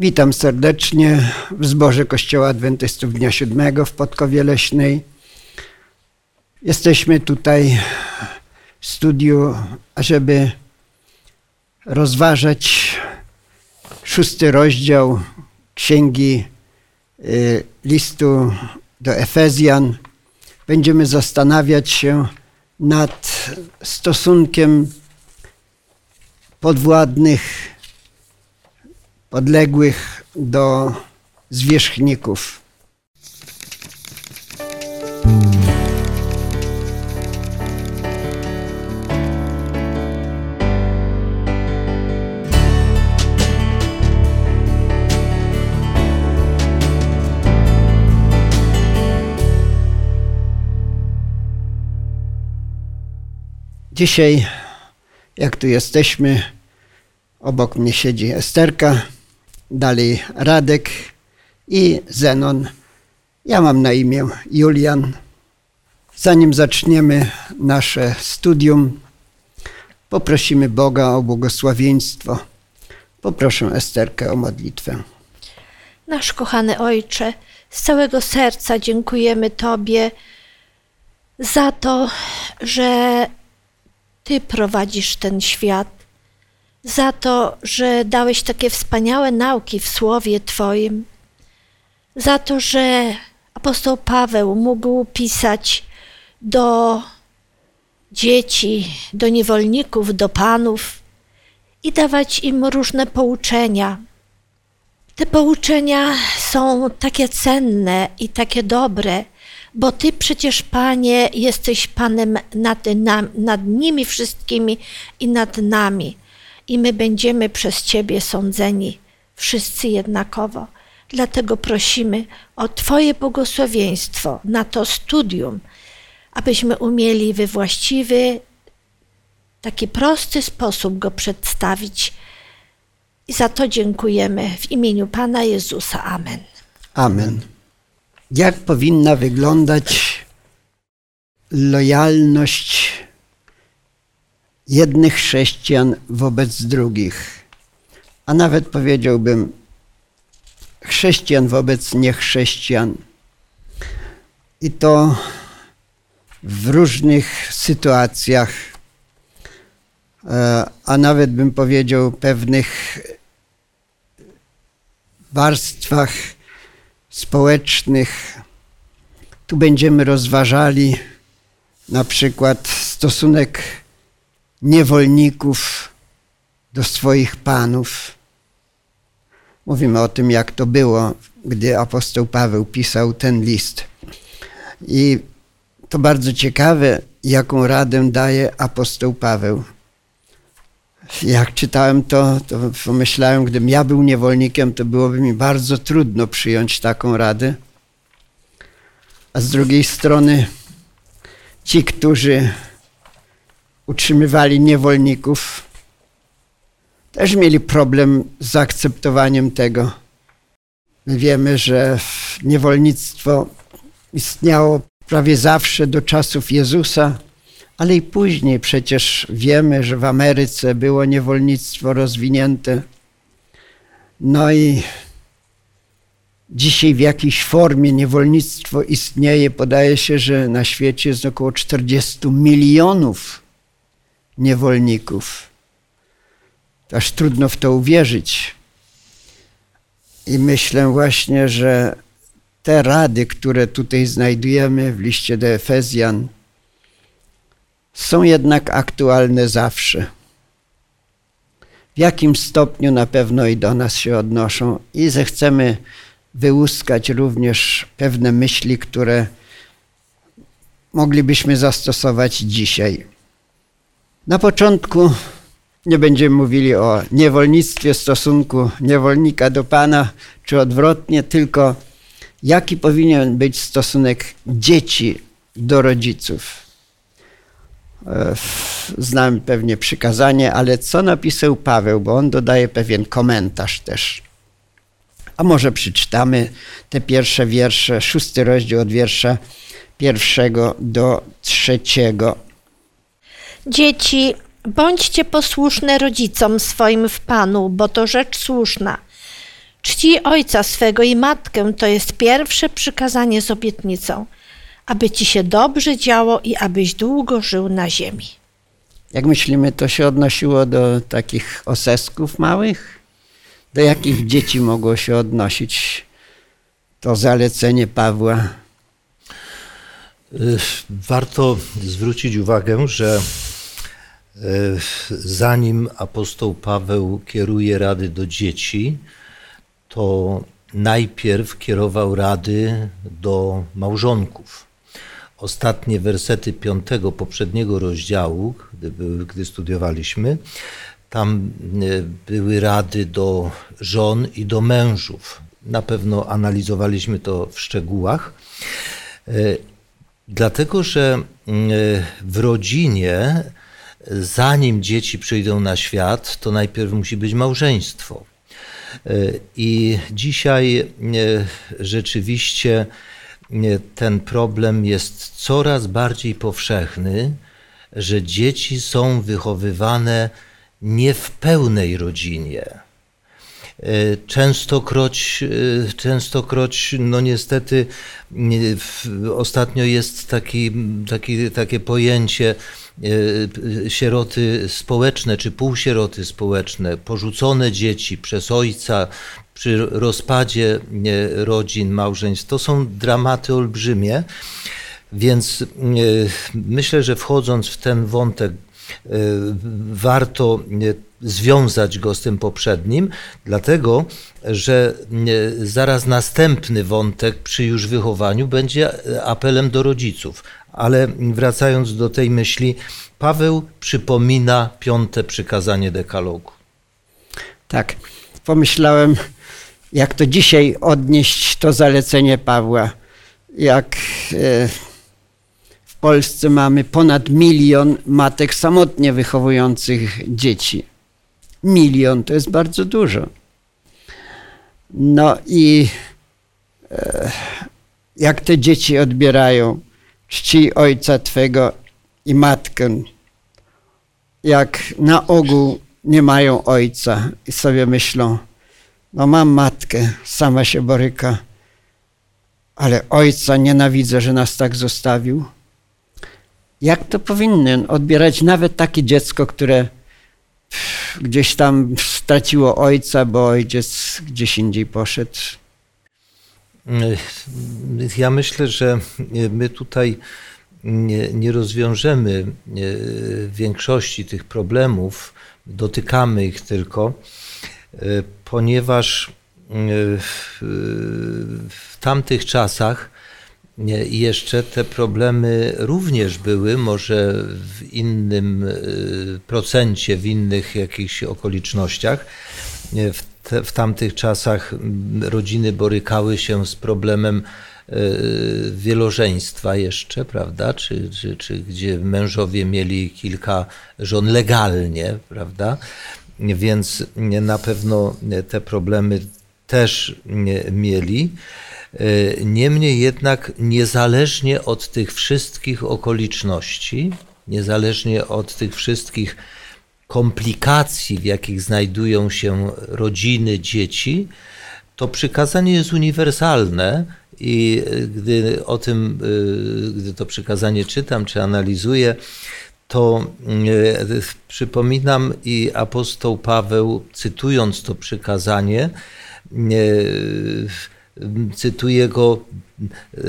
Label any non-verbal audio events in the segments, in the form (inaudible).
Witam serdecznie w zborze Kościoła Adwentystów Dnia Siódmego w Podkowie Leśnej. Jesteśmy tutaj w studiu, ażeby rozważać szósty rozdział Księgi y, listu do Efezjan. Będziemy zastanawiać się nad stosunkiem podwładnych podległych do zwierzchników. Dzisiaj, jak tu jesteśmy, obok mnie siedzi Esterka dalej Radek i Zenon. Ja mam na imię Julian. Zanim zaczniemy nasze studium, poprosimy Boga o błogosławieństwo. Poproszę Esterkę o modlitwę. Nasz kochany Ojcze, z całego serca dziękujemy Tobie za to, że Ty prowadzisz ten świat za to, że dałeś takie wspaniałe nauki w Słowie Twoim, za to, że apostoł Paweł mógł pisać do dzieci, do niewolników, do panów i dawać im różne pouczenia. Te pouczenia są takie cenne i takie dobre, bo Ty przecież, Panie, jesteś Panem nad, nad nimi wszystkimi i nad nami i my będziemy przez Ciebie sądzeni wszyscy jednakowo. Dlatego prosimy o Twoje błogosławieństwo na to studium, abyśmy umieli we właściwy, taki prosty sposób go przedstawić. I za to dziękujemy w imieniu Pana Jezusa. Amen. Amen. Jak powinna wyglądać lojalność jednych chrześcijan wobec drugich, a nawet powiedziałbym chrześcijan wobec niechrześcijan. I to w różnych sytuacjach, e, a nawet bym powiedział pewnych warstwach społecznych. Tu będziemy rozważali na przykład stosunek niewolników do swoich panów. Mówimy o tym, jak to było, gdy apostoł Paweł pisał ten list. I to bardzo ciekawe, jaką radę daje apostoł Paweł. Jak czytałem to, to pomyślałem, gdybym ja był niewolnikiem, to byłoby mi bardzo trudno przyjąć taką radę. A z drugiej strony, ci, którzy utrzymywali niewolników, też mieli problem z zaakceptowaniem tego. My wiemy, że niewolnictwo istniało prawie zawsze do czasów Jezusa, ale i później przecież wiemy, że w Ameryce było niewolnictwo rozwinięte. No i dzisiaj w jakiejś formie niewolnictwo istnieje. Podaje się, że na świecie jest około 40 milionów niewolników. Aż trudno w to uwierzyć. I myślę właśnie, że te rady, które tutaj znajdujemy w liście do Efezjan, są jednak aktualne zawsze. W jakim stopniu na pewno i do nas się odnoszą, i zechcemy wyłuskać również pewne myśli, które moglibyśmy zastosować dzisiaj. Na początku nie będziemy mówili o niewolnictwie, stosunku niewolnika do Pana, czy odwrotnie, tylko jaki powinien być stosunek dzieci do rodziców. E, Znam pewnie przykazanie, ale co napisał Paweł, bo on dodaje pewien komentarz też. A może przeczytamy te pierwsze wiersze, szósty rozdział od wiersza pierwszego do trzeciego. Dzieci, bądźcie posłuszne rodzicom swoim w Panu, bo to rzecz słuszna. Czcij ojca swego i matkę to jest pierwsze przykazanie z obietnicą, aby ci się dobrze działo i abyś długo żył na ziemi. Jak myślimy, to się odnosiło do takich osesków małych? Do jakich dzieci mogło się odnosić to zalecenie Pawła? Y, warto zwrócić uwagę, że zanim apostoł Paweł kieruje rady do dzieci, to najpierw kierował rady do małżonków. Ostatnie wersety piątego poprzedniego rozdziału, gdy, gdy studiowaliśmy, tam y, były rady do żon i do mężów. Na pewno analizowaliśmy to w szczegółach. Dlatego, że mm, w rodzinie, zanim dzieci przyjdą na świat, to najpierw musi być małżeństwo. E, I dzisiaj e, rzeczywiście e, ten problem jest coraz bardziej powszechny, że dzieci są wychowywane nie w pełnej rodzinie częstokroć, częstokroć no niestety ostatnio jest taki, taki, takie pojęcie sieroty społeczne czy półsieroty społeczne, porzucone dzieci przez ojca przy rozpadzie rodzin, małżeństw. To są dramaty olbrzymie, więc myślę, że wchodząc w ten wątek warto związać go z tym poprzednim, dlatego że e, zaraz następny wątek przy już wychowaniu będzie apelem do rodziców. Ale wracając do tej myśli, Paweł przypomina piąte przykazanie dekalogu. Tak, pomyślałem, jak to dzisiaj odnieść to zalecenie Pawła. Jak e, w Polsce mamy ponad milion matek samotnie wychowujących dzieci. Milion to jest bardzo dużo. No i e, jak te dzieci odbierają czci ojca Twego i matkę, jak na ogół nie mają ojca i sobie myślą, no mam matkę, sama się boryka, ale ojca nienawidzę, że nas tak zostawił. Jak to powinien odbierać nawet takie dziecko, które gdzieś tam straciło ojca, bo ojciec gdzieś indziej poszedł. Ja myślę, że my tutaj nie, nie rozwiążemy większości tych problemów, dotykamy ich tylko, ponieważ w, w tamtych czasach jeszcze te problemy również były, może w innym procencie, w innych jakichś okolicznościach. W, te, w tamtych czasach rodziny borykały się z problemem y, wielożeństwa jeszcze, prawda? Czy, czy, czy gdzie mężowie mieli kilka żon legalnie, prawda? Więc na pewno te problemy też mieli. E, niemniej jednak, niezależnie od tych wszystkich okoliczności, niezależnie od tych wszystkich komplikacji, w jakich znajdują się rodziny, dzieci, to przykazanie jest uniwersalne i e, gdy o tym, e, gdy to przykazanie czytam czy analizuję, to przypominam i apostoł Paweł, cytując to przykazanie, cytuję go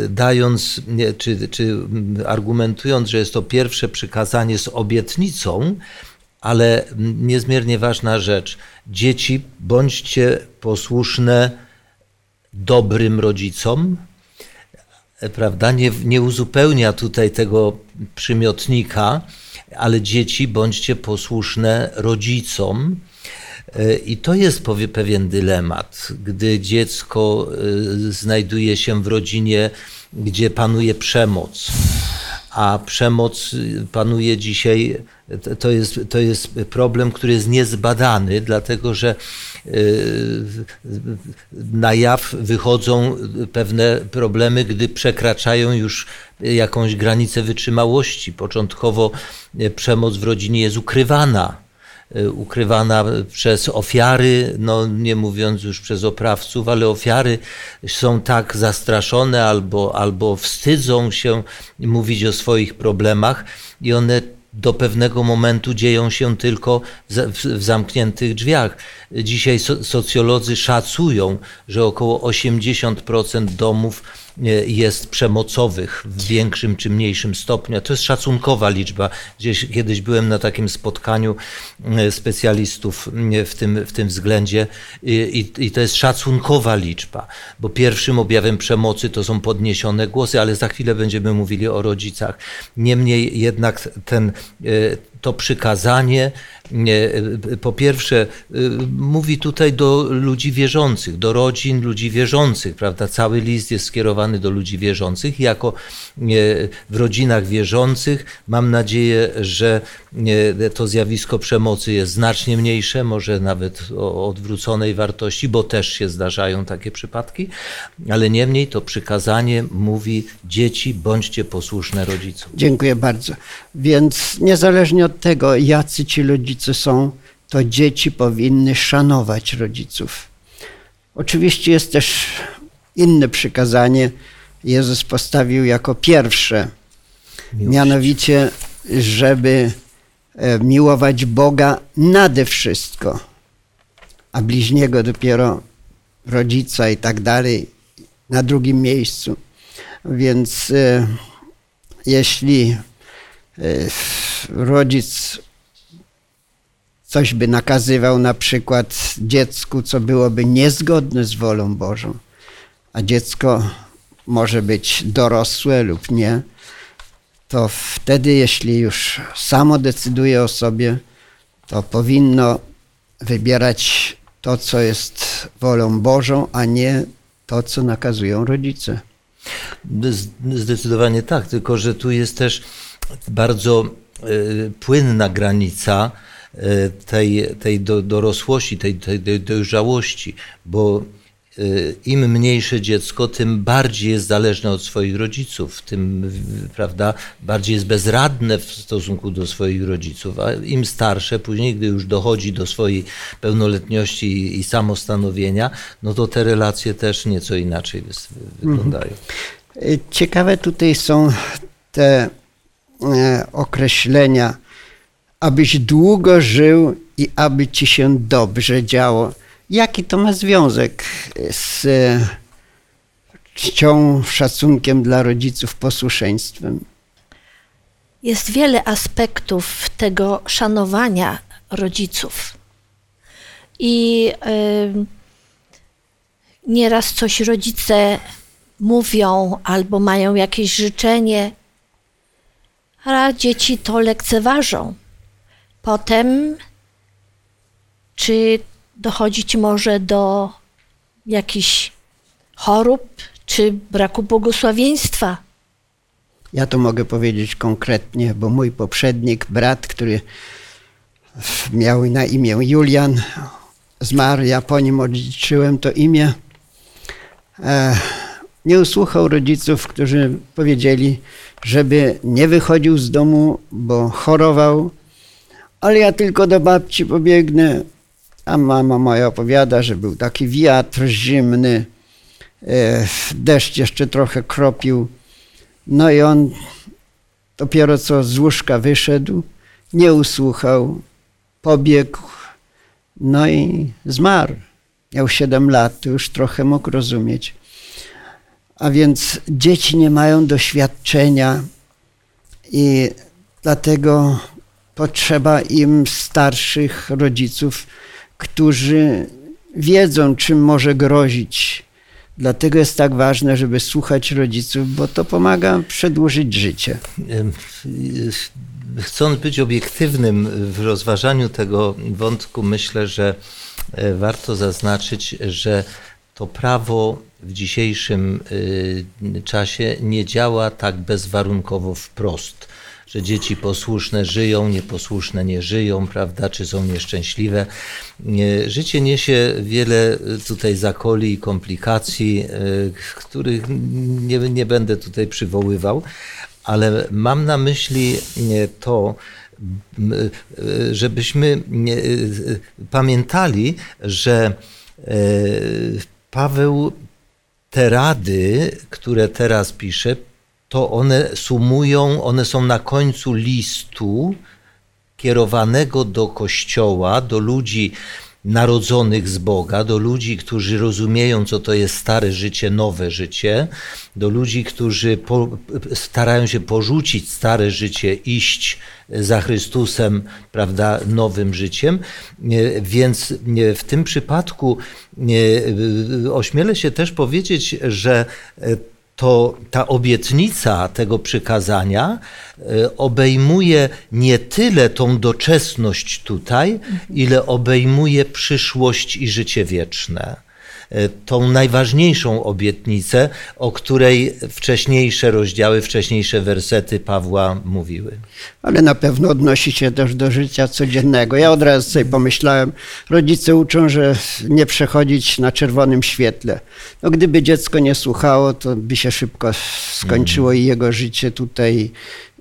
dając, czy, czy argumentując, że jest to pierwsze przykazanie z obietnicą, ale niezmiernie ważna rzecz. Dzieci, bądźcie posłuszne dobrym rodzicom, prawda? Nie, nie uzupełnia tutaj tego przymiotnika, ale dzieci, bądźcie posłuszne rodzicom. I to jest pewien dylemat, gdy dziecko e, znajduje się w rodzinie, gdzie panuje przemoc, a przemoc panuje dzisiaj, to jest, to jest problem, który jest niezbadany, dlatego że e, na jaw wychodzą pewne problemy, gdy przekraczają już jakąś granicę wytrzymałości. Początkowo przemoc w rodzinie jest ukrywana y, ukrywana przez ofiary, no nie mówiąc już przez oprawców, ale ofiary są tak zastraszone albo, albo wstydzą się mówić o swoich problemach i one do pewnego momentu dzieją się tylko w zamkniętych drzwiach. Dzisiaj socjolodzy szacują, że około 80% domów jest przemocowych w większym czy mniejszym stopniu. To jest szacunkowa liczba. Gdzieś kiedyś byłem na takim spotkaniu e, specjalistów e, w tym, w tym względzie i, i to jest szacunkowa liczba, bo pierwszym objawem przemocy to są podniesione głosy, ale za chwilę będziemy mówili o rodzicach. Niemniej jednak ten, e, to przykazanie po pierwsze, y, mówi tutaj do ludzi wierzących, do rodzin ludzi wierzących, prawda? Cały list jest skierowany do ludzi wierzących. Jako w rodzinach wierzących mam nadzieję, że to zjawisko przemocy jest znacznie mniejsze, może nawet o odwróconej wartości, bo też się zdarzają takie przypadki, ale niemniej to przykazanie mówi dzieci, bądźcie posłuszne rodzicom. Dziękuję bardzo. Więc niezależnie od tego, jacy ci rodzice są, to dzieci powinny szanować rodziców. Oczywiście jest też inne przykazanie, Jezus postawił jako pierwsze, Miłość. mianowicie, żeby e, miłować Boga nade wszystko, a bliźniego dopiero rodzica i tak dalej na drugim miejscu. Więc e, jeśli rodzic coś by nakazywał na przykład dziecku, co byłoby niezgodne z wolą Bożą, a dziecko może być dorosłe lub nie, to wtedy, jeśli już samo decyduje o sobie, to powinno wybierać to, co jest wolą Bożą, a nie to, co nakazują rodzice. Zdecydowanie tak, tylko że tu jest też bardzo y, płynna granica y, tej, tej dorosłości, tej, tej dojrzałości, bo Y, im mniejsze dziecko, tym bardziej jest zależne od swoich rodziców, tym prawda, bardziej jest bezradne w stosunku do swoich rodziców, a im starsze, później, gdy już dochodzi do swojej pełnoletności i, samostanowienia, no to te relacje też nieco inaczej wyglądają. Mhm. Ciekawe tutaj są te e, określenia, abyś długo żył i aby ci się dobrze działo. Jaki to ma związek z czcią, szacunkiem dla rodziców, posłuszeństwem? Jest wiele aspektów tego szanowania rodziców. I yy, nieraz coś rodzice mówią albo mają jakieś życzenie, a dzieci to lekceważą. Potem, czy dochodzić może do jakichś chorób czy braku błogosławieństwa. Ja to mogę powiedzieć konkretnie, bo mój poprzednik, brat, który miał na imię Julian, zmarł, ja po nim odziedziczyłem to imię. Nie usłuchał rodziców, którzy powiedzieli, żeby nie wychodził z domu, bo chorował, ale ja tylko do babci pobiegnę, a mama moja opowiada, że był taki wiatr zimny, e, deszcz jeszcze trochę kropił. No i on dopiero co z łóżka wyszedł, nie usłuchał, pobiegł, no i zmarł. Miał 7 lat, to już trochę mógł rozumieć. A więc dzieci nie mają doświadczenia i dlatego potrzeba im starszych rodziców, którzy wiedzą, czym może grozić. Dlatego jest tak ważne, żeby słuchać rodziców, bo to pomaga przedłużyć życie. Chcąc być obiektywnym w rozważaniu tego wątku, myślę, że e, warto zaznaczyć, że to prawo w dzisiejszym e, czasie nie działa tak bezwarunkowo wprost że dzieci posłuszne żyją, nieposłuszne nie żyją, prawda, czy są nieszczęśliwe. Życie niesie wiele tutaj zakoli i komplikacji, e, których nie, nie będę tutaj przywoływał, ale mam na myśli to, żebyśmy pamiętali, że Paweł te rady, które teraz pisze, to one sumują, one są na końcu listu kierowanego do Kościoła, do ludzi narodzonych z Boga, do ludzi, którzy rozumieją, co to jest stare życie, nowe życie, do ludzi, którzy po, starają się porzucić stare życie, iść za Chrystusem, prawda, nowym życiem. Więc w tym przypadku ośmielę się też powiedzieć, że to ta obietnica tego przykazania e, obejmuje nie tyle tą doczesność tutaj, ile obejmuje przyszłość i życie wieczne. E, tą najważniejszą obietnicę, o której wcześniejsze rozdziały, wcześniejsze wersety Pawła mówiły. Ale na pewno odnosi się też do życia codziennego. Ja od razu sobie pomyślałem, rodzice uczą, że nie przechodzić na czerwonym świetle. No, gdyby dziecko nie słuchało, to by się szybko skończyło i jego życie tutaj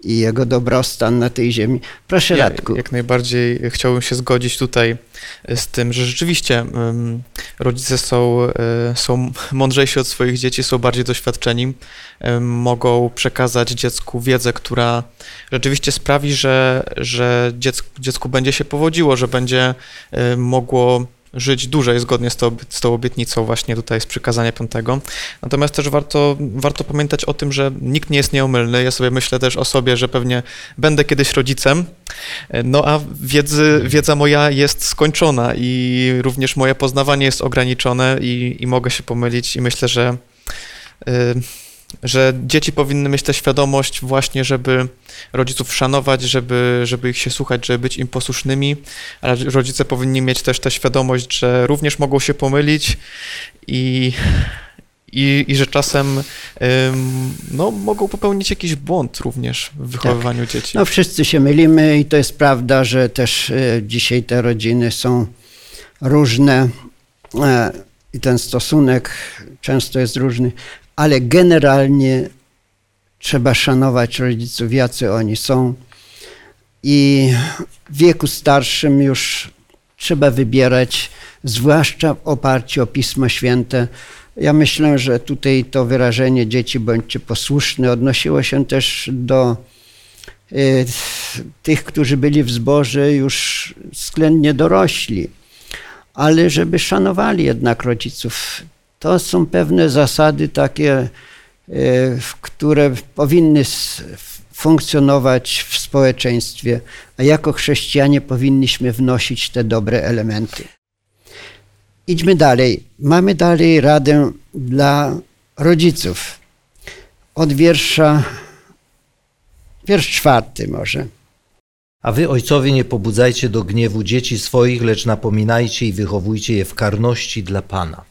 i jego dobrostan na tej ziemi. Proszę, ja, Radku. Jak najbardziej chciałbym się zgodzić tutaj z tym, że rzeczywiście rodzice są, um, są mądrzejsi od swoich dzieci, są bardziej doświadczeni, mogą przekazać dziecku wiedzę, która rzeczywiście sprawi, że, że dziecku, dziecku będzie się powodziło, że będzie mogło żyć dłużej zgodnie z, to, z tą obietnicą właśnie tutaj z przykazania piątego. Natomiast też warto, warto pamiętać o tym, że nikt nie jest nieomylny. Ja sobie myślę też o sobie, że pewnie będę kiedyś rodzicem, no a wiedzy, wiedza moja jest skończona i również moje poznawanie jest ograniczone i, i mogę się pomylić i myślę, że yy, że dzieci powinny mieć tę świadomość właśnie, żeby rodziców szanować, żeby, żeby ich się słuchać, żeby być im posłusznymi, ale rodzice powinni mieć też tę świadomość, że również mogą się pomylić i, i, i że czasem no, mogą popełnić jakiś błąd również w wychowywaniu tak. dzieci. No wszyscy się mylimy i to jest prawda, że też e, dzisiaj te rodziny są różne e, i ten stosunek często jest różny, ale generalnie trzeba szanować rodziców, jacy oni są. I w wieku starszym już trzeba wybierać, zwłaszcza w oparciu o Pismo Święte. Ja myślę, że tutaj to wyrażenie dzieci bądźcie posłuszne odnosiło się też do y, tych, którzy byli w zborze już względnie dorośli, ale żeby szanowali jednak rodziców. To są pewne zasady takie, e, które powinny funkcjonować w społeczeństwie, a jako chrześcijanie powinniśmy wnosić te dobre elementy. Idźmy dalej. Mamy dalej radę dla rodziców. Od wiersza, wiersz czwarty może. A wy, ojcowie, nie pobudzajcie do gniewu dzieci swoich, lecz napominajcie i wychowujcie je w karności dla Pana.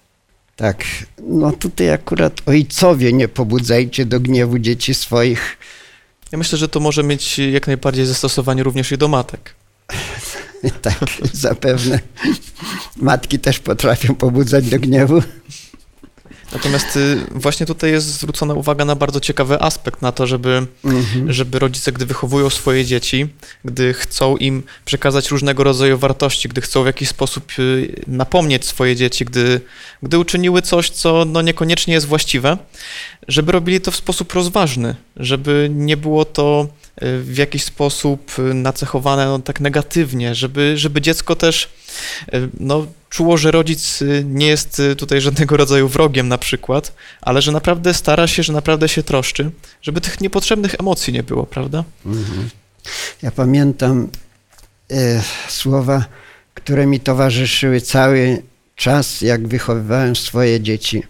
Tak, no tutaj akurat ojcowie nie pobudzajcie do gniewu dzieci swoich. Ja myślę, że to może mieć jak najbardziej zastosowanie również i do matek. (laughs) tak, zapewne. Matki też potrafią pobudzać do gniewu. Natomiast y, właśnie tutaj jest zwrócona uwaga na bardzo ciekawy aspekt, na to, żeby, mhm. żeby rodzice, gdy wychowują swoje dzieci, gdy chcą im przekazać różnego rodzaju wartości, gdy chcą w jakiś sposób y, napomnieć swoje dzieci, gdy, gdy uczyniły coś, co no niekoniecznie jest właściwe, żeby robili to w sposób rozważny, żeby nie było to y, w jakiś sposób nacechowane no, tak negatywnie, żeby, żeby dziecko też no, czuło, że rodzic y, nie jest y, tutaj żadnego rodzaju wrogiem na przykład, ale że naprawdę stara się, że naprawdę się troszczy, żeby tych niepotrzebnych emocji nie było, prawda? Mhm. Ja pamiętam e, słowa, które mi towarzyszyły cały czas, jak wychowywałem swoje dzieci.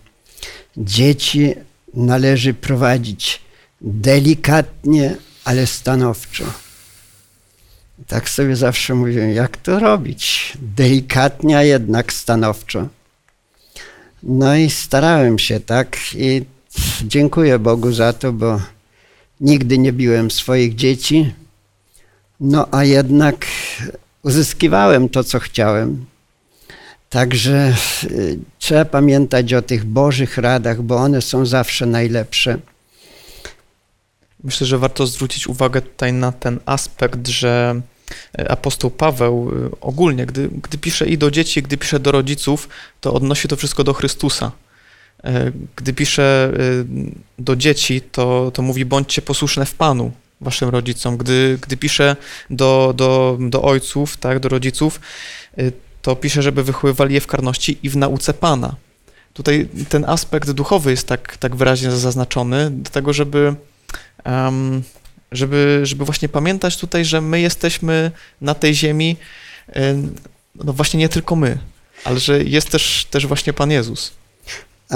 Dzieci należy prowadzić delikatnie, ale stanowczo tak sobie zawsze mówię, jak to robić? Delikatnie, a jednak stanowczo. No i starałem się tak i dziękuję Bogu za to, bo nigdy nie biłem swoich dzieci. No a jednak uzyskiwałem to, co chciałem. Także y, trzeba pamiętać o tych Bożych radach, bo one są zawsze najlepsze. Myślę, że warto zwrócić uwagę tutaj na ten aspekt, że apostoł Paweł e, ogólnie, gdy, gdy pisze i do dzieci, gdy pisze do rodziców, to odnosi to wszystko do Chrystusa. E, Gdy pisze do dzieci, to, to mówi bądźcie posłuszne w Panu waszym rodzicom. Gdy, gdy pisze do, do, do ojców, tak, do rodziców, to pisze, żeby wychowywali je w karności i w nauce Pana. Tutaj ten aspekt duchowy jest tak, tak wyraźnie zaznaczony, do tego, żeby, um, żeby, żeby właśnie pamiętać tutaj, że my jesteśmy na tej ziemi, no właśnie nie tylko my, ale że jest też, też właśnie Pan Jezus. A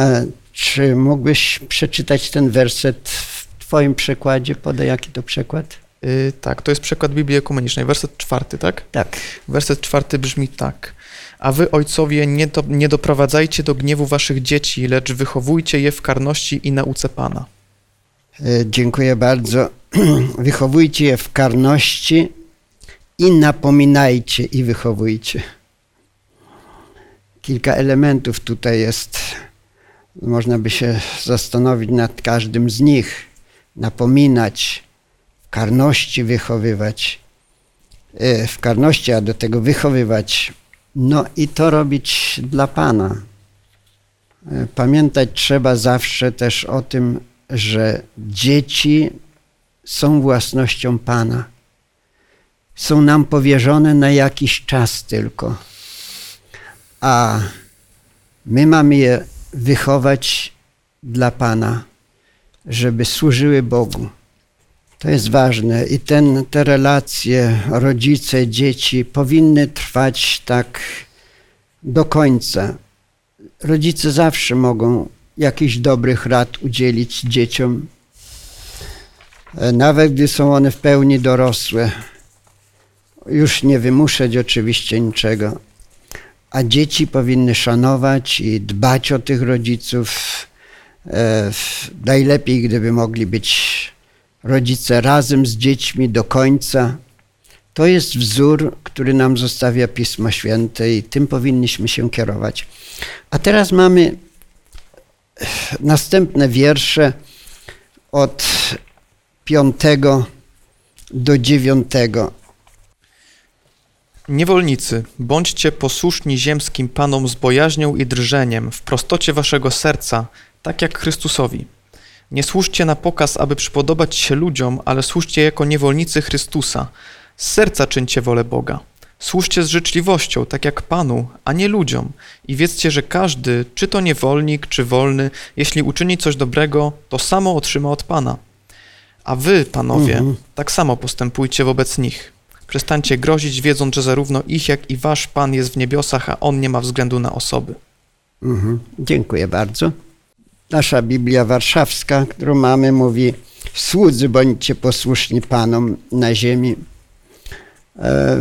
czy mógłbyś przeczytać ten werset w Twoim przekładzie? Podaj jaki to przekład? Yy, tak, to jest przekład Biblii Ekumenicznej, werset czwarty, tak? Tak. Werset czwarty brzmi tak. A wy, ojcowie, nie, do, nie doprowadzajcie do gniewu waszych dzieci, lecz wychowujcie je w karności i nauce Pana. E, Dziękuję bardzo. (clears throat) Wychowujcie je w karności i napominajcie i wychowujcie. Kilka elementów tutaj jest. Można by się zastanowić nad każdym z nich. Napominać, w karności wychowywać, e, w karności, a do tego wychowywać. No i to robić dla Pana. E, Pamiętać trzeba zawsze też o tym, że dzieci są własnością Pana. Są nam powierzone na jakiś czas tylko. A my mamy je wychować dla Pana, żeby służyły Bogu. To jest ważne i ten, te relacje rodzice, dzieci powinny trwać tak do końca. Rodzice zawsze mogą jakichś dobrych rad udzielić dzieciom, nawet gdy są one w pełni dorosłe. Już nie wymuszać oczywiście niczego. A dzieci powinny szanować i dbać o tych rodziców. E, Najlepiej, gdyby mogli być rodzice razem z dziećmi do końca. To jest wzór, który nam zostawia Pismo Święte i tym powinniśmy się kierować. A teraz mamy następne wiersze od piątego do dziewiątego. Niewolnicy, bądźcie posłuszni ziemskim panom z bojaźnią i drżeniem, w prostocie waszego serca, tak jak Chrystusowi. Nie służcie na pokaz, aby przypodobać się ludziom, ale służcie jako niewolnicy Chrystusa. Z serca czyńcie wolę Boga. Służcie z życzliwością, tak jak Panu, a nie ludziom. I wiedzcie, że każdy, czy to niewolnik, czy wolny, jeśli uczyni coś dobrego, to samo otrzyma od Pana. A wy, panowie, Mhm. tak samo postępujcie wobec nich. Przestańcie grozić, wiedząc, że zarówno ich, jak i wasz Pan jest w niebiosach, a On nie ma względu na osoby. Mhm. Dziękuję bardzo. Nasza Biblia Warszawska, którą mamy, mówi: Słudzy, bądźcie posłuszni Panom na ziemi. E,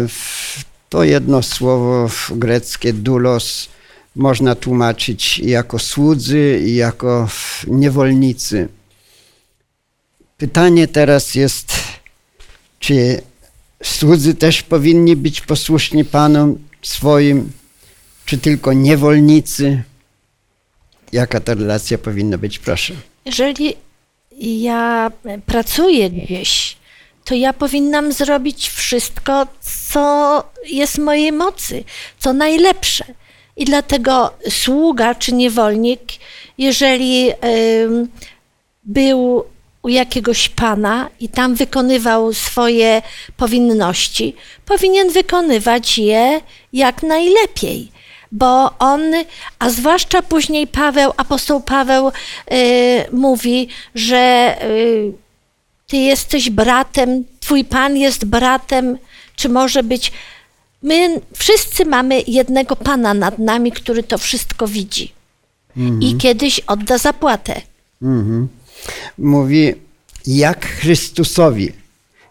To jedno słowo w greckie doulos można tłumaczyć jako słudzy, i jako niewolnicy. Pytanie teraz jest, czy słudzy też powinni być posłuszni Panom swoim, czy tylko niewolnicy? Jaka ta relacja powinna być, proszę? Jeżeli ja pracuję gdzieś, to ja powinnam zrobić wszystko, co jest mojej mocy, co najlepsze. I dlatego sługa czy niewolnik, jeżeli był u jakiegoś pana i tam wykonywał swoje powinności, powinien wykonywać je jak najlepiej. Bo on, a zwłaszcza później Paweł, apostoł Paweł y, mówi, że y, ty jesteś bratem, twój pan jest bratem, czy może być. My wszyscy mamy jednego pana nad nami, który to wszystko widzi. I kiedyś odda zapłatę. Mhm. Mówi, jak Chrystusowi,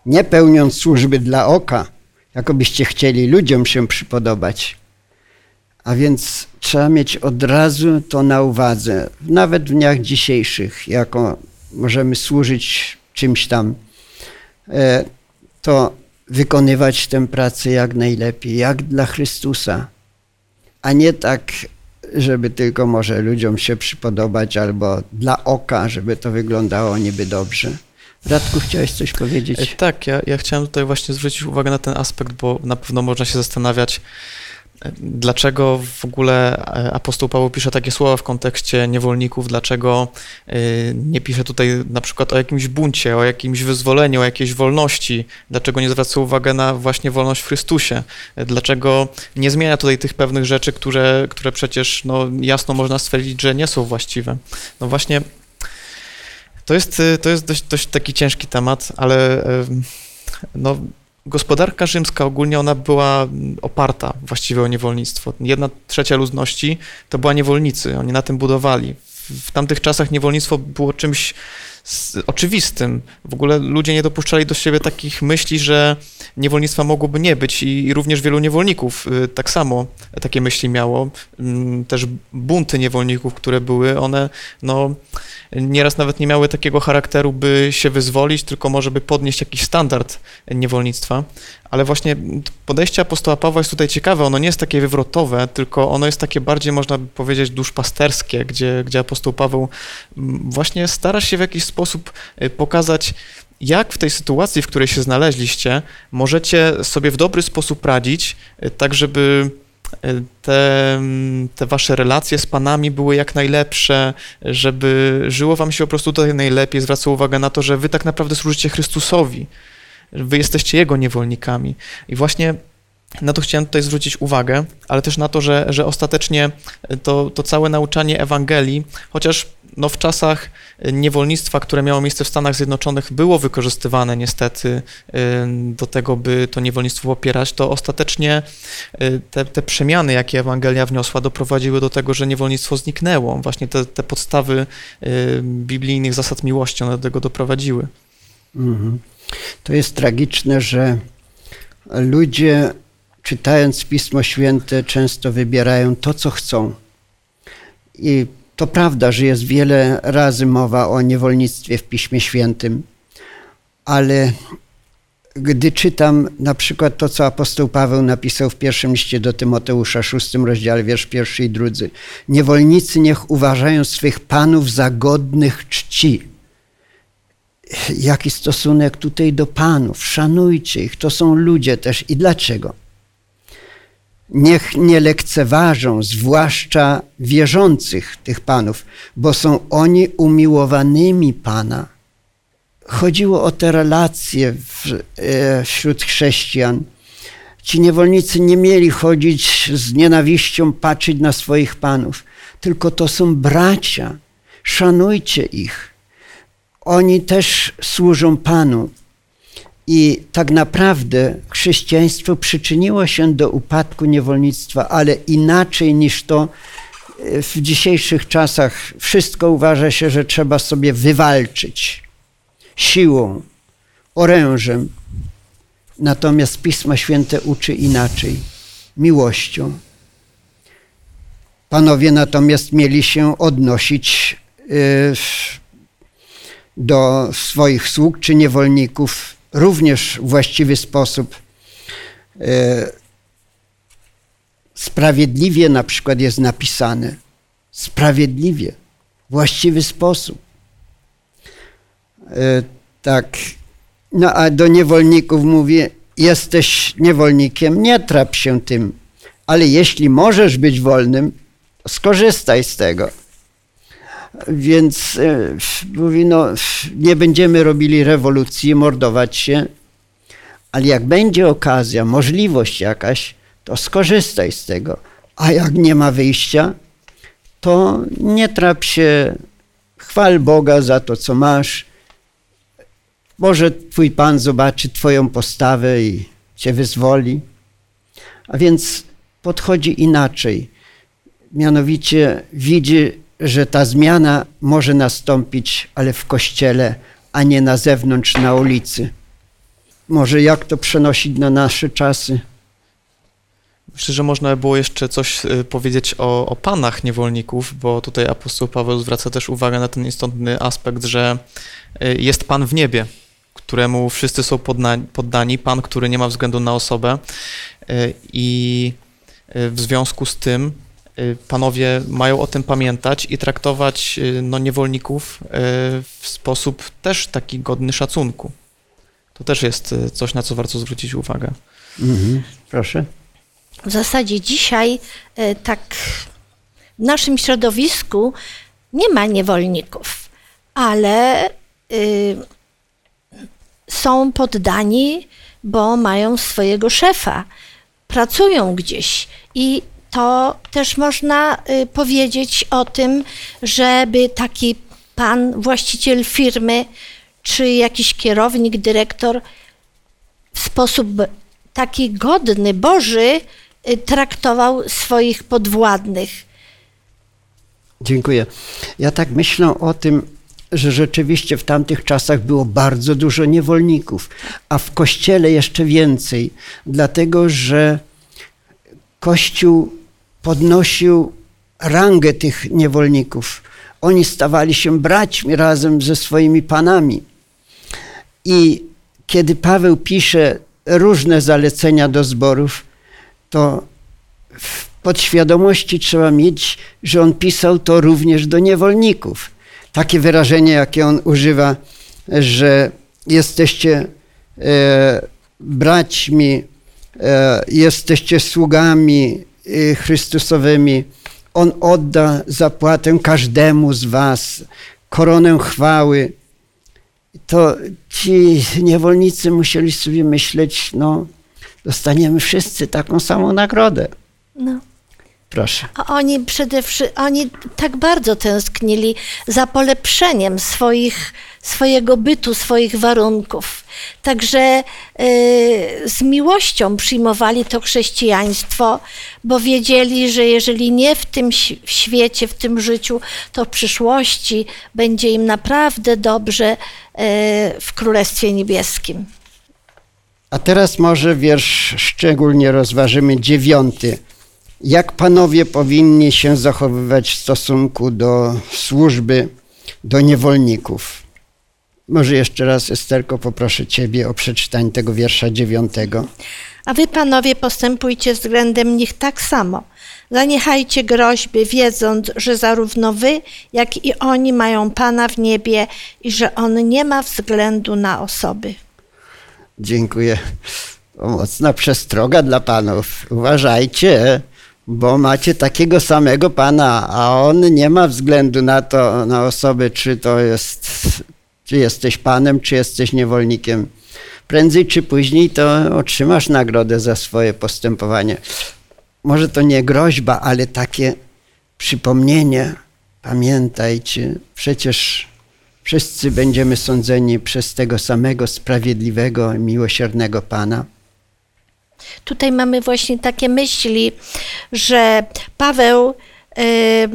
nie pełniąc służby dla oka, jakobyście chcieli ludziom się przypodobać. A więc trzeba mieć od razu to na uwadze, nawet w dniach dzisiejszych, jako możemy służyć czymś tam, e, to wykonywać tę pracę jak najlepiej, jak dla Chrystusa, a nie tak, żeby tylko może ludziom się przypodobać albo dla oka, żeby to wyglądało niby dobrze. Radku, chciałeś coś E, powiedzieć? Tak, ja, ja chciałem tutaj właśnie zwrócić uwagę na ten aspekt, bo na pewno można się zastanawiać, e, dlaczego w ogóle e, apostoł Paweł pisze takie słowa w kontekście niewolników, dlaczego e, nie pisze tutaj na przykład o jakimś buncie, o jakimś wyzwoleniu, o jakiejś wolności, dlaczego nie zwraca uwagi na właśnie wolność w Chrystusie, e, dlaczego nie zmienia tutaj tych pewnych rzeczy, które, które przecież no, jasno można stwierdzić, że nie są właściwe. No właśnie to jest, to jest dość, dość taki ciężki temat, ale no, gospodarka rzymska ogólnie ona była oparta właściwie o niewolnictwo. Jedna trzecia ludności to była niewolnicy, oni na tym budowali. W, tamtych czasach niewolnictwo było czymś oczywistym. W ogóle ludzie nie dopuszczali do siebie takich myśli, że niewolnictwa mogłoby nie być i, i również wielu niewolników y, tak samo takie myśli miało. Ym, Też bunty niewolników, które były, one no nieraz nawet nie miały takiego charakteru, by się wyzwolić, tylko może by podnieść jakiś standard niewolnictwa. Ale właśnie podejście apostoła Pawła jest tutaj ciekawe, ono nie jest takie wywrotowe, tylko ono jest takie bardziej, można by powiedzieć, duszpasterskie, gdzie, gdzie apostoł Paweł właśnie stara się w jakiś sposób y, pokazać, jak w tej sytuacji, w której się znaleźliście, możecie sobie w dobry sposób radzić, y, tak żeby y, te, te wasze relacje z panami były jak najlepsze, żeby żyło wam się po prostu tutaj najlepiej, zwraca uwagę na to, że wy tak naprawdę służycie Chrystusowi, wy jesteście Jego niewolnikami. I właśnie na to chciałem tutaj zwrócić uwagę, ale też na to, że, że ostatecznie to, to całe nauczanie Ewangelii, chociaż no w czasach niewolnictwa, które miało miejsce w Stanach Zjednoczonych, było wykorzystywane niestety ym, do tego, by to niewolnictwo popierać, to ostatecznie y, te, te przemiany, jakie Ewangelia wniosła, doprowadziły do tego, że niewolnictwo zniknęło. Właśnie te, te podstawy y, biblijnych zasad miłości, one do tego doprowadziły. Mhm. To jest tragiczne, że ludzie czytając Pismo Święte często wybierają to, co chcą. I to prawda, że jest wiele razy mowa o niewolnictwie w Piśmie Świętym, ale gdy czytam na przykład to, co apostoł Paweł napisał w pierwszym liście do Tymoteusza, szóstym rozdziale, wiersz pierwszy i drugi. Niewolnicy niech uważają swych panów za godnych czci. Jaki stosunek tutaj do panów? Szanujcie ich, to są ludzie też. I dlaczego? Niech nie lekceważą, zwłaszcza wierzących tych panów, bo są oni umiłowanymi Pana. Chodziło o te relacje e, wśród chrześcijan. Ci niewolnicy nie mieli chodzić z nienawiścią, patrzeć na swoich panów, tylko to są bracia. Szanujcie ich. Oni też służą Panu. I tak naprawdę chrześcijaństwo przyczyniło się do upadku niewolnictwa, ale inaczej niż to w dzisiejszych czasach wszystko uważa się, że trzeba sobie wywalczyć siłą, orężem. Natomiast Pismo Święte uczy inaczej miłością. Panowie natomiast mieli się odnosić do swoich sług czy niewolników również w właściwy sposób. Sprawiedliwie na przykład jest napisane. Sprawiedliwie, właściwy sposób. Tak. No a do niewolników mówię, jesteś niewolnikiem, nie trap się tym, ale jeśli możesz być wolnym, skorzystaj z tego. Więc e, mówi, no nie będziemy robili rewolucji, mordować się, ale jak będzie okazja, możliwość jakaś, to skorzystaj z tego. A jak nie ma wyjścia, to nie trap się, chwal Boga za to, co masz. Może Twój Pan zobaczy Twoją postawę i Cię wyzwoli. A więc podchodzi inaczej. Mianowicie widzi, że ta zmiana może nastąpić, ale w kościele, a nie na zewnątrz, na ulicy. Może jak to przenosić na nasze czasy? Myślę, że można by było jeszcze coś powiedzieć o, o panach niewolników, bo tutaj apostoł Paweł zwraca też uwagę na ten istotny aspekt, że jest Pan w niebie, któremu wszyscy są poddani, poddani Pan, który nie ma względu na osobę i w związku z tym y, panowie mają o tym pamiętać i traktować y, no, niewolników y, w sposób też taki godny szacunku. To też jest y, coś, na co warto zwrócić uwagę. Mhm. Proszę. W zasadzie dzisiaj tak w naszym środowisku nie ma niewolników, ale y, są poddani, bo mają swojego szefa, pracują gdzieś i to też można y, powiedzieć o tym, żeby taki pan, właściciel firmy, czy jakiś kierownik, dyrektor w sposób taki godny, Boży y, traktował swoich podwładnych. Dziękuję. Ja tak myślę o tym, że rzeczywiście w tamtych czasach było bardzo dużo niewolników, a w kościele jeszcze więcej, dlatego że kościół podnosił rangę tych niewolników. Oni stawali się braćmi razem ze swoimi panami. I kiedy Paweł pisze różne zalecenia do zborów, to w podświadomości trzeba mieć, że on pisał to również do niewolników. Takie wyrażenie, jakie on używa, że jesteście e, braćmi, e, jesteście sługami Chrystusowymi. On odda zapłatę każdemu z was, koronę chwały. To ci niewolnicy musieli sobie myśleć, no, dostaniemy wszyscy taką samą nagrodę. No. Proszę. A oni przede wszystkim, oni tak bardzo tęsknili za polepszeniem swoich, swojego bytu, swoich warunków. Także y, z miłością przyjmowali to chrześcijaństwo, bo wiedzieli, że jeżeli nie w tym świecie, w tym życiu, to w przyszłości będzie im naprawdę dobrze y, w Królestwie Niebieskim. A teraz może wiersz szczególnie rozważymy, dziewiąty. Jak panowie powinni się zachowywać w stosunku do służby, do niewolników? Może jeszcze raz, Esterko, poproszę Ciebie o przeczytanie tego wiersza dziewiątego. A wy, panowie, postępujcie względem nich tak samo. Zaniechajcie groźby, wiedząc, że zarówno wy, jak i oni mają Pana w niebie i że On nie ma względu na osoby. Dziękuję. Mocna przestroga dla panów. Uważajcie, bo macie takiego samego pana, a on nie ma względu na to, na osoby, czy to jest, czy jesteś panem, czy jesteś niewolnikiem. Prędzej czy później to otrzymasz nagrodę za swoje postępowanie. Może to nie groźba, ale takie przypomnienie. Pamiętajcie, przecież wszyscy będziemy sądzeni przez tego samego sprawiedliwego miłosiernego Pana. Tutaj mamy właśnie takie myśli, że Paweł y,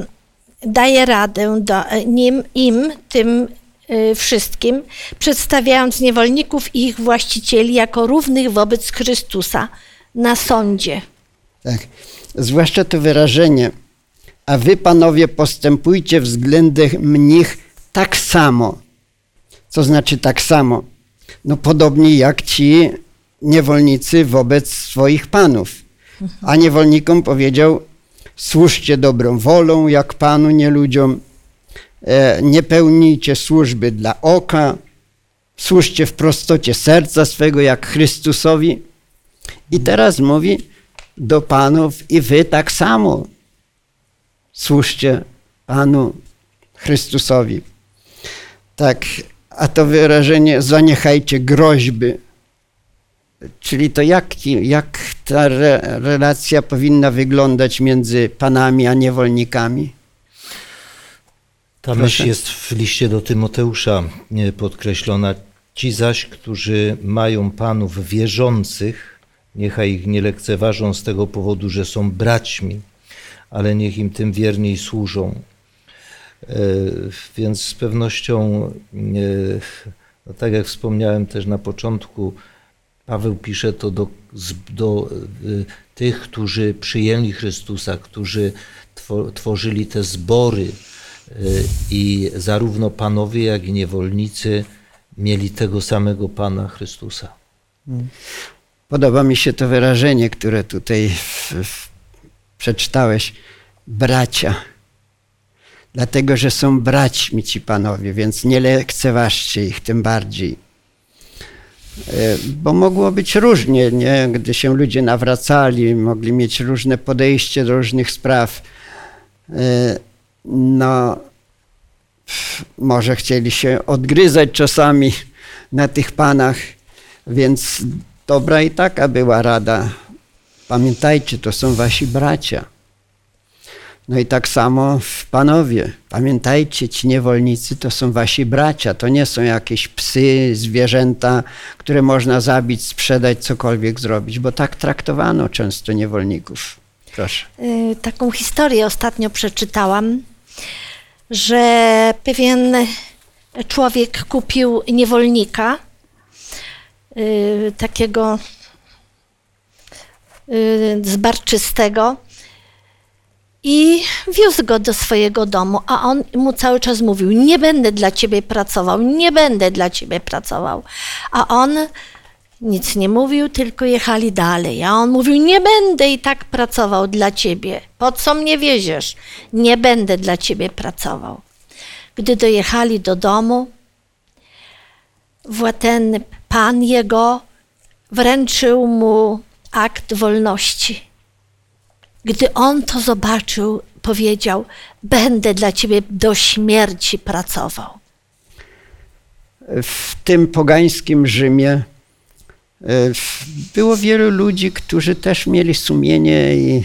daje radę do, nim, im, tym y, wszystkim, przedstawiając niewolników i ich właścicieli jako równych wobec Chrystusa na sądzie. Tak. Zwłaszcza to wyrażenie, a wy panowie postępujcie względem nich tak samo. Co znaczy tak samo? No podobnie jak ci niewolnicy wobec swoich panów. A niewolnikom powiedział, służcie dobrą wolą jak panu, nie ludziom. E, nie pełnijcie służby dla oka. Służcie w prostocie serca swego jak Chrystusowi. I teraz mówi do panów i wy tak samo. Służcie Panu Chrystusowi. Tak, a to wyrażenie zaniechajcie groźby. Czyli to jak, jak ta re, relacja powinna wyglądać między panami a niewolnikami? Ta Proszę. myśl jest w liście do Tymoteusza e, podkreślona. Ci zaś, którzy mają panów wierzących, niechaj ich nie lekceważą z tego powodu, że są braćmi, ale niech im tym wierniej służą. E, Więc z pewnością, e, no tak jak wspomniałem też na początku, Paweł pisze to do, do e, tych, którzy przyjęli Chrystusa, którzy two- tworzyli te zbory e, i zarówno panowie, jak i niewolnicy mieli tego samego Pana Chrystusa. Podoba mi się to wyrażenie, które tutaj przeczytałeś. bracia. Dlatego, że są braćmi ci panowie, więc nie lekceważcie ich tym bardziej. E, bo mogło być różnie, nie? gdy się ludzie nawracali, mogli mieć różne podejście do różnych spraw. E, no, może chcieli się odgryzać czasami na tych panach, więc dobra i taka była rada. Pamiętajcie, to są wasi bracia. No i tak samo panowie, pamiętajcie, ci niewolnicy to są wasi bracia, to nie są jakieś psy, zwierzęta, które można zabić, sprzedać, cokolwiek zrobić, bo tak traktowano często niewolników. Proszę. Y, taką historię ostatnio przeczytałam, że pewien człowiek kupił niewolnika, y, takiego y, zbarczystego, i wiózł go do swojego domu, a on mu cały czas mówił: Nie będę dla ciebie pracował, nie będę dla ciebie pracował. A on nic nie mówił, tylko jechali dalej. A on mówił: Nie będę i tak pracował dla ciebie. Po co mnie wieziesz? Nie będę dla ciebie pracował. Gdy dojechali do domu, ten pan jego wręczył mu akt wolności gdy on to zobaczył, powiedział: Będę dla ciebie do śmierci pracował. W tym pogańskim Rzymie e, było wielu ludzi, którzy też mieli sumienie i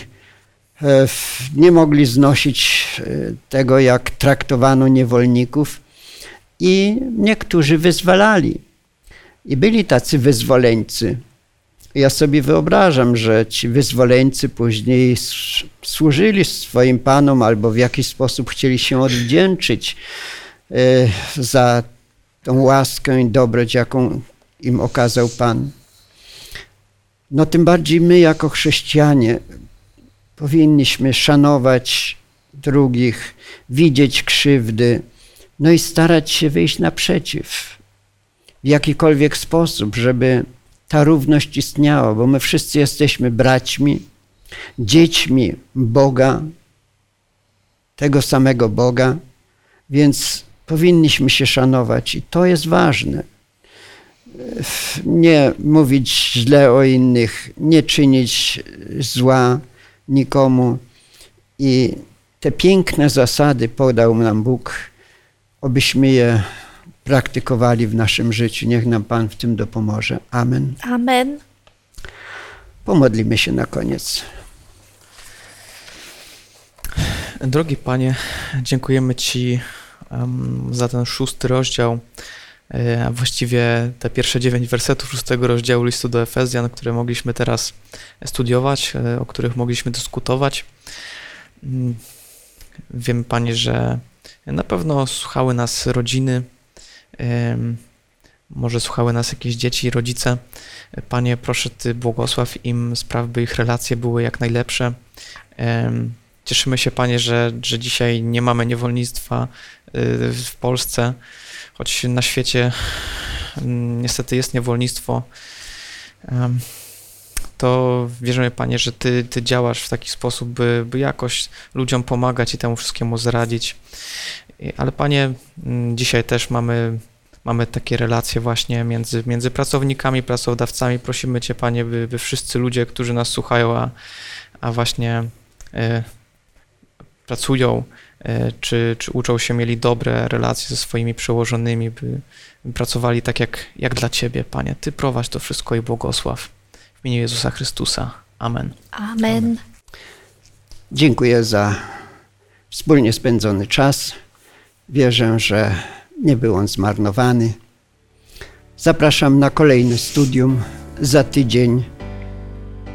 e, nie mogli znosić e, tego, jak traktowano niewolników, i niektórzy wyzwalali. I byli tacy wyzwoleńcy. Ja sobie wyobrażam, że ci wyzwoleńcy później służyli swoim panom albo w jakiś sposób chcieli się odwdzięczyć e, za tą łaskę i dobroć, jaką im okazał Pan. No tym bardziej my jako chrześcijanie powinniśmy szanować drugich, widzieć krzywdy, no i starać się wyjść naprzeciw w jakikolwiek sposób, żeby ta równość istniała, bo my wszyscy jesteśmy braćmi, dziećmi Boga, tego samego Boga, więc powinniśmy się szanować i to jest ważne. Nie mówić źle o innych, nie czynić zła nikomu. I te piękne zasady podał nam Bóg, abyśmy je praktykowali w naszym życiu. Niech nam Pan w tym dopomoże. Amen. Amen. Pomodlimy się na koniec. Drogi Panie, dziękujemy Ci za ten szósty rozdział, e, a właściwie te pierwsze dziewięć wersetów szóstego rozdziału listu do Efezjan, które mogliśmy teraz studiować, e, o których mogliśmy dyskutować. Mm, wiem, Panie, że na pewno słuchały nas rodziny, może słuchały nas jakieś dzieci i rodzice. Panie, proszę Ty błogosław im, spraw, by ich relacje były jak najlepsze. Cieszymy się, Panie, że, że dzisiaj nie mamy niewolnictwa y, w Polsce, choć na świecie mm, niestety jest niewolnictwo. To wierzymy, Panie, że Ty, ty działasz w taki sposób, by, by jakoś ludziom pomagać i temu wszystkiemu zradzić. Ale Panie, mm, dzisiaj też mamy mamy takie relacje właśnie między, między pracownikami, pracodawcami. Prosimy Cię, Panie, by, by wszyscy ludzie, którzy nas słuchają, a, a właśnie y, pracują, y, czy, czy uczą się, mieli dobre relacje ze swoimi przełożonymi, by, pracowali tak jak, jak dla Ciebie, Panie. Ty prowadź to wszystko i błogosław. W imieniu Jezusa Chrystusa. Amen. Amen. Amen. Dziękuję za wspólnie spędzony czas. Wierzę, że nie był on zmarnowany. Zapraszam na kolejne studium za tydzień.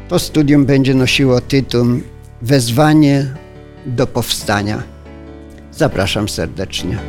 To studium będzie nosiło tytuł Wezwanie do powstania. Zapraszam serdecznie.